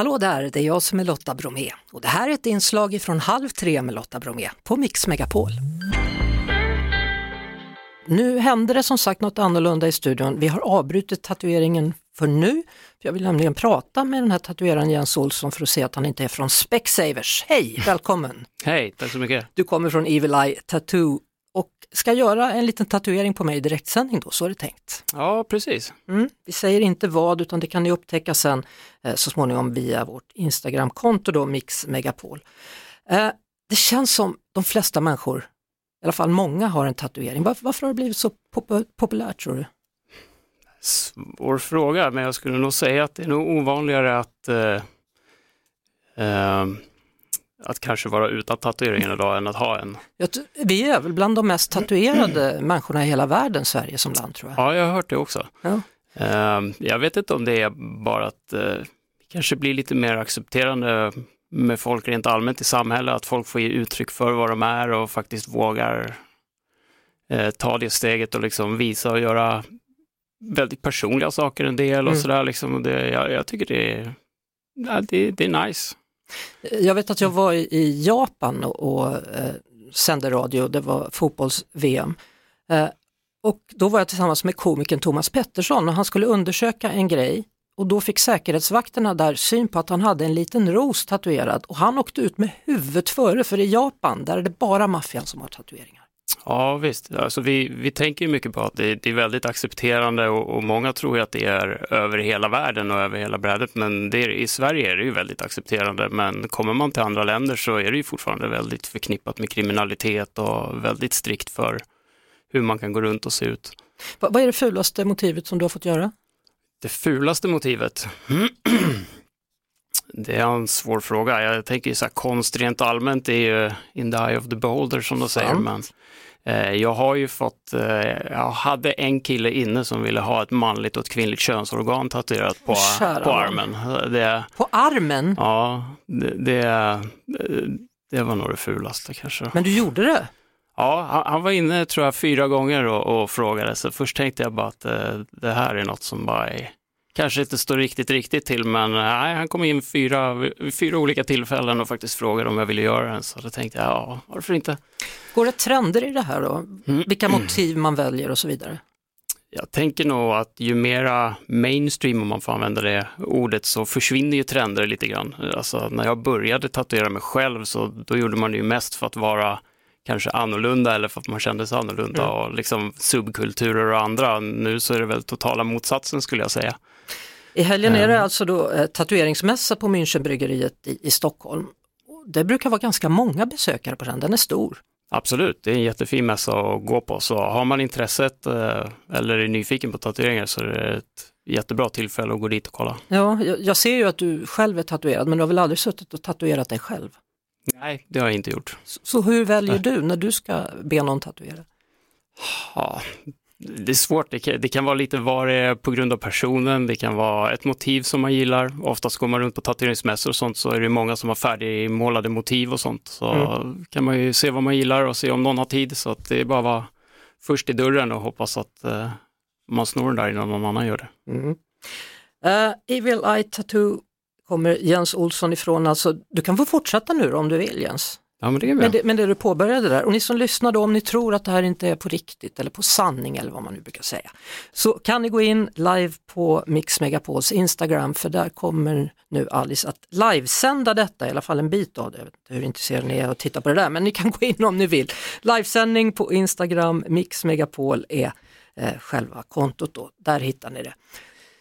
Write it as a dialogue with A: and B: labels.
A: Hallå där, det är jag som är Lotta Bromé och det här är ett inslag från Halv tre med Lotta Bromé på Mix Megapol. Nu händer det som sagt något annorlunda i studion. Vi har avbrutit tatueringen för nu. Jag vill nämligen prata med den här tatueraren Jens Olsson för att se att han inte är från Specsavers. Hej, välkommen!
B: Hej, tack så mycket.
A: Du kommer från Evil Eye Tattoo och ska göra en liten tatuering på mig i direktsändning då, så är det tänkt.
B: Ja, precis.
A: Mm. Vi säger inte vad utan det kan ni upptäcka sen eh, så småningom via vårt Instagramkonto då, Mix Megapol. Eh, det känns som de flesta människor, i alla fall många har en tatuering. Var, varför har det blivit så pop populärt tror du?
B: Svår fråga, men jag skulle nog säga att det är nog ovanligare att eh, eh, att kanske vara utan tatueringen idag än att ha en.
A: Vi är väl bland de mest tatuerade människorna i hela världen, Sverige som land tror jag.
B: Ja, jag har hört det också. Ja. Uh, jag vet inte om det är bara att uh, kanske blir lite mer accepterande med folk rent allmänt i samhället, att folk får ge uttryck för vad de är och faktiskt vågar uh, ta det steget och liksom visa och göra väldigt personliga saker en del och mm. sådär. Liksom. Det, jag, jag, tycker det är, det, det är nice.
A: Jag vet att jag var i Japan och, och eh, sände radio, det var fotbolls-VM. Eh, och då var jag tillsammans med komikern Thomas Pettersson och han skulle undersöka en grej och då fick säkerhetsvakterna där syn på att han hade en liten ros tatuerad och han åkte ut med huvudet före för i Japan där är det bara maffian som har tatueringar.
B: Ja visst, alltså vi, vi tänker mycket på att det, det är väldigt accepterande och, och, många tror ju att det är över hela världen och över hela brädet. Men det, i Sverige är det ju väldigt accepterande. Men kommer man till andra länder så är det ju fortfarande väldigt förknippat med kriminalitet och väldigt strikt för hur man kan gå runt och se ut.
A: Vad är det fulaste motivet som du har fått göra?
B: Det fulaste motivet? Det är en svår fråga. Jag tänker så här, konst rent allmänt är ju in the eye of the beholder som de säger. Men Eh, jag har ju fått, eh, jag hade en kille inne som ville ha ett manligt och ett kvinnligt könsorgan tatuerat på, på armen.
A: Det, på armen?
B: Ja, det, det, det, var nog det fulaste kanske.
A: Men du gjorde det?
B: Ja, han, han var inne tror jag fyra gånger och, och, frågade, så först tänkte jag bara att det, det här är något som bara är kanske inte står riktigt, riktigt till, men nej, han kom in fyra, fyra olika tillfällen och faktiskt frågade om jag ville göra den, så då tänkte jag, ja, varför inte?
A: Går det trender i det här då? Mm. Vilka motiv man väljer och så vidare?
B: Jag tänker nog att ju mera mainstream, om man får använda det ordet, så försvinner ju trender lite grann. Alltså när jag började tatuera mig själv så då gjorde man det ju mest för att vara kanske annorlunda eller för att man kände sig annorlunda mm. och liksom subkulturer och andra. Nu så är det väl totala motsatsen skulle jag säga.
A: I helgen är det ehm. alltså då eh, tatueringsmässa på Münchenbryggeriet i, i Stockholm. Det brukar vara ganska många besökare på den, den är stor.
B: Absolut, det är en jättefin mässa att gå på. Så har man intresset eh, eller är nyfiken på tatueringar så är det ett jättebra tillfälle att gå dit och kolla.
A: Ja, jag ser ju att du själv är tatuerad men du har väl aldrig suttit och tatuerat dig själv?
B: Nej, det har jag inte gjort.
A: Så hur väljer Nej. du när du ska be någon tatuera?
B: Ja, det är svårt, det kan, det kan, vara lite vad det är på grund av personen, det kan vara ett motiv som man gillar. Oftast går man runt på tatueringsmässor och sånt så är det många som har färdigmålade motiv och sånt. Så mm. kan man ju se vad man gillar och se om någon har tid. Så att det är bara att vara först i dörren och hoppas att uh, man snor den där innan någon annan gör det.
A: Mm. Uh, Evil Eye Tattoo kommer Jens Olsson ifrån, alltså du kan få fortsätta nu om du vill Jens.
B: Ja, men, det är
A: men, det, men det du påbörjade där, och ni som lyssnar då, om ni tror att det här inte är på riktigt eller på sanning eller vad man nu brukar säga, så kan ni gå in live på Mix Megapols Instagram för där kommer nu Alice att livesända detta, i alla fall en bit av det. Jag vet inte hur intresserade ni är att titta på det där, men ni kan gå in om ni vill. Livesändning på Instagram, Mix Megapol är eh, själva kontot då, där hittar ni det.